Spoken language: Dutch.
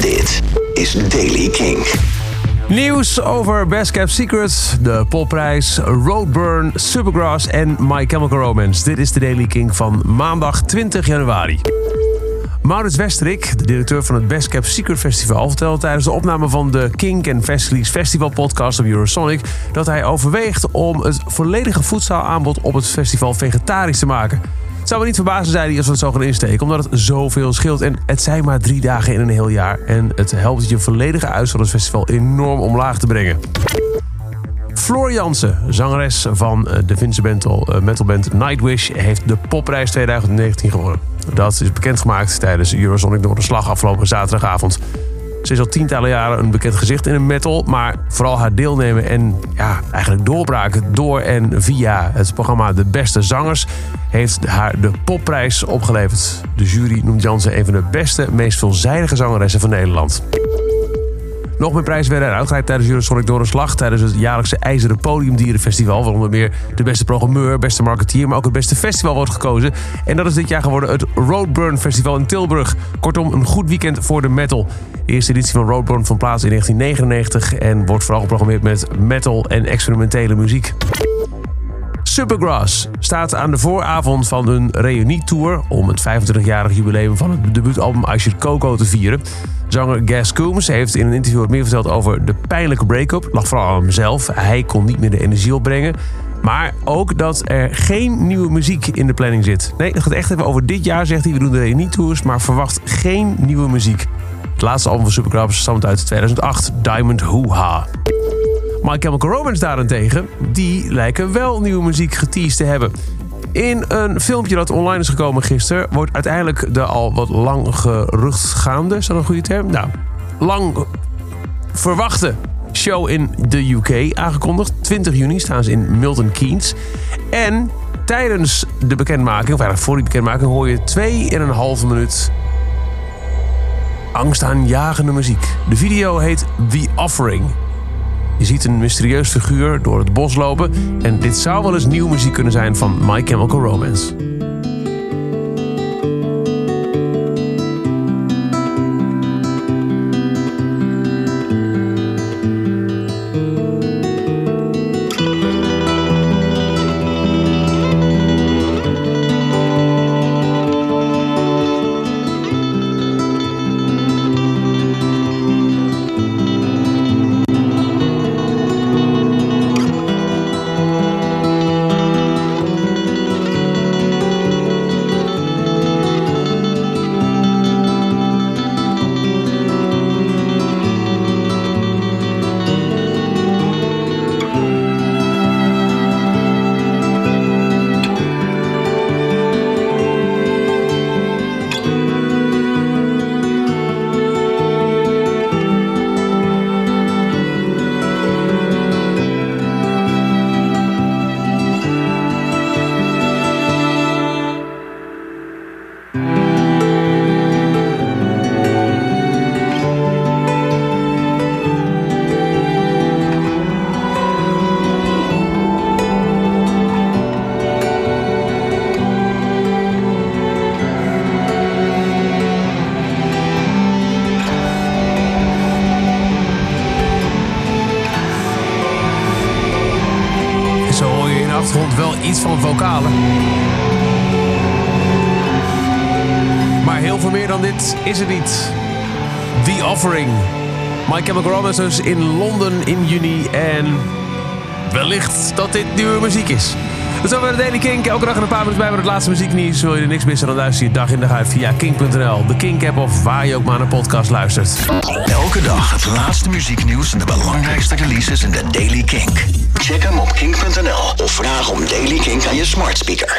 Dit is Daily King. Nieuws over Best Kept Secrets, de popprijs, Roadburn, Supergrass en My Chemical Romance. Dit is de Daily King van maandag 20 januari. Maurits Westerik, de directeur van het Best Kept Secret Festival, vertelde tijdens de opname van de Kink en Festival podcast op Eurosonic dat hij overweegt om het volledige voedselaanbod op het festival vegetarisch te maken. Het zou me niet verbazen, zei hij, als we het zo gaan insteken, omdat het zoveel scheelt. En het zijn maar drie dagen in een heel jaar. En het helpt je volledige uitstoot enorm omlaag te brengen. Floor Jansen, zangeres van eh, de Finse metal, eh, metalband Nightwish, heeft de popprijs 2019 gewonnen. Dat is bekendgemaakt tijdens Eurosonic Noorderslag afgelopen zaterdagavond. Ze is al tientallen jaren een bekend gezicht in de metal, maar vooral haar deelnemen en ja, eigenlijk doorbraken door en via het programma De Beste Zangers heeft haar de popprijs opgeleverd. De jury noemt Jansen een van de beste, meest veelzijdige zangeressen van Nederland. Nog meer prijzen werden er uitgereikt tijdens Eurosonic door een slag. Tijdens het jaarlijkse IJzeren Podiumdierenfestival. Waaronder meer de beste programmeur, beste marketeer, maar ook het beste festival wordt gekozen. En dat is dit jaar geworden het Roadburn Festival in Tilburg. Kortom, een goed weekend voor de metal. De eerste editie van Roadburn vond plaats in 1999 en wordt vooral geprogrammeerd met metal en experimentele muziek. Supergrass staat aan de vooravond van een reunietour om het 25-jarig jubileum van het debuutalbum I Should Coco te vieren. Zanger Gas Coombs heeft in een interview wat meer verteld over de pijnlijke break-up. Lag vooral aan hemzelf. Hij kon niet meer de energie opbrengen. Maar ook dat er geen nieuwe muziek in de planning zit. Nee, het gaat echt even over dit jaar, zegt hij. We doen de reunietours, maar verwacht geen nieuwe muziek. Het laatste album van Supergrass stamt uit 2008, Diamond Hoo Ha. My Chemical Romance daarentegen, die lijken wel nieuwe muziek geteased te hebben. In een filmpje dat online is gekomen gisteren... wordt uiteindelijk de al wat lang geruchtgaande, is dat een goede term? Nou, lang verwachte show in de UK aangekondigd. 20 juni staan ze in Milton Keynes. En tijdens de bekendmaking, of eigenlijk voor die bekendmaking... hoor je 2,5 minuut angstaanjagende muziek. De video heet The Offering... Je ziet een mysterieus figuur door het bos lopen. En dit zou wel eens nieuwe muziek kunnen zijn van My Chemical Romance. Zo hoor je in de achtergrond wel iets van vocalen. Maar heel veel meer dan dit is het niet. The Offering. My Chemical dus in Londen in juni. En wellicht dat dit nieuwe muziek is. Dat is over de Daily Kink. Elke dag een paar minuten bij met het laatste muzieknieuws. Wil je er niks missen, dan luister je dag in dag uit via kink.nl. De Kink-app of waar je ook maar een podcast luistert. Elke dag het laatste muzieknieuws en de belangrijkste releases in de Daily Kink. Check hem op kink.nl of vraag om Daily Kink aan je smart speaker.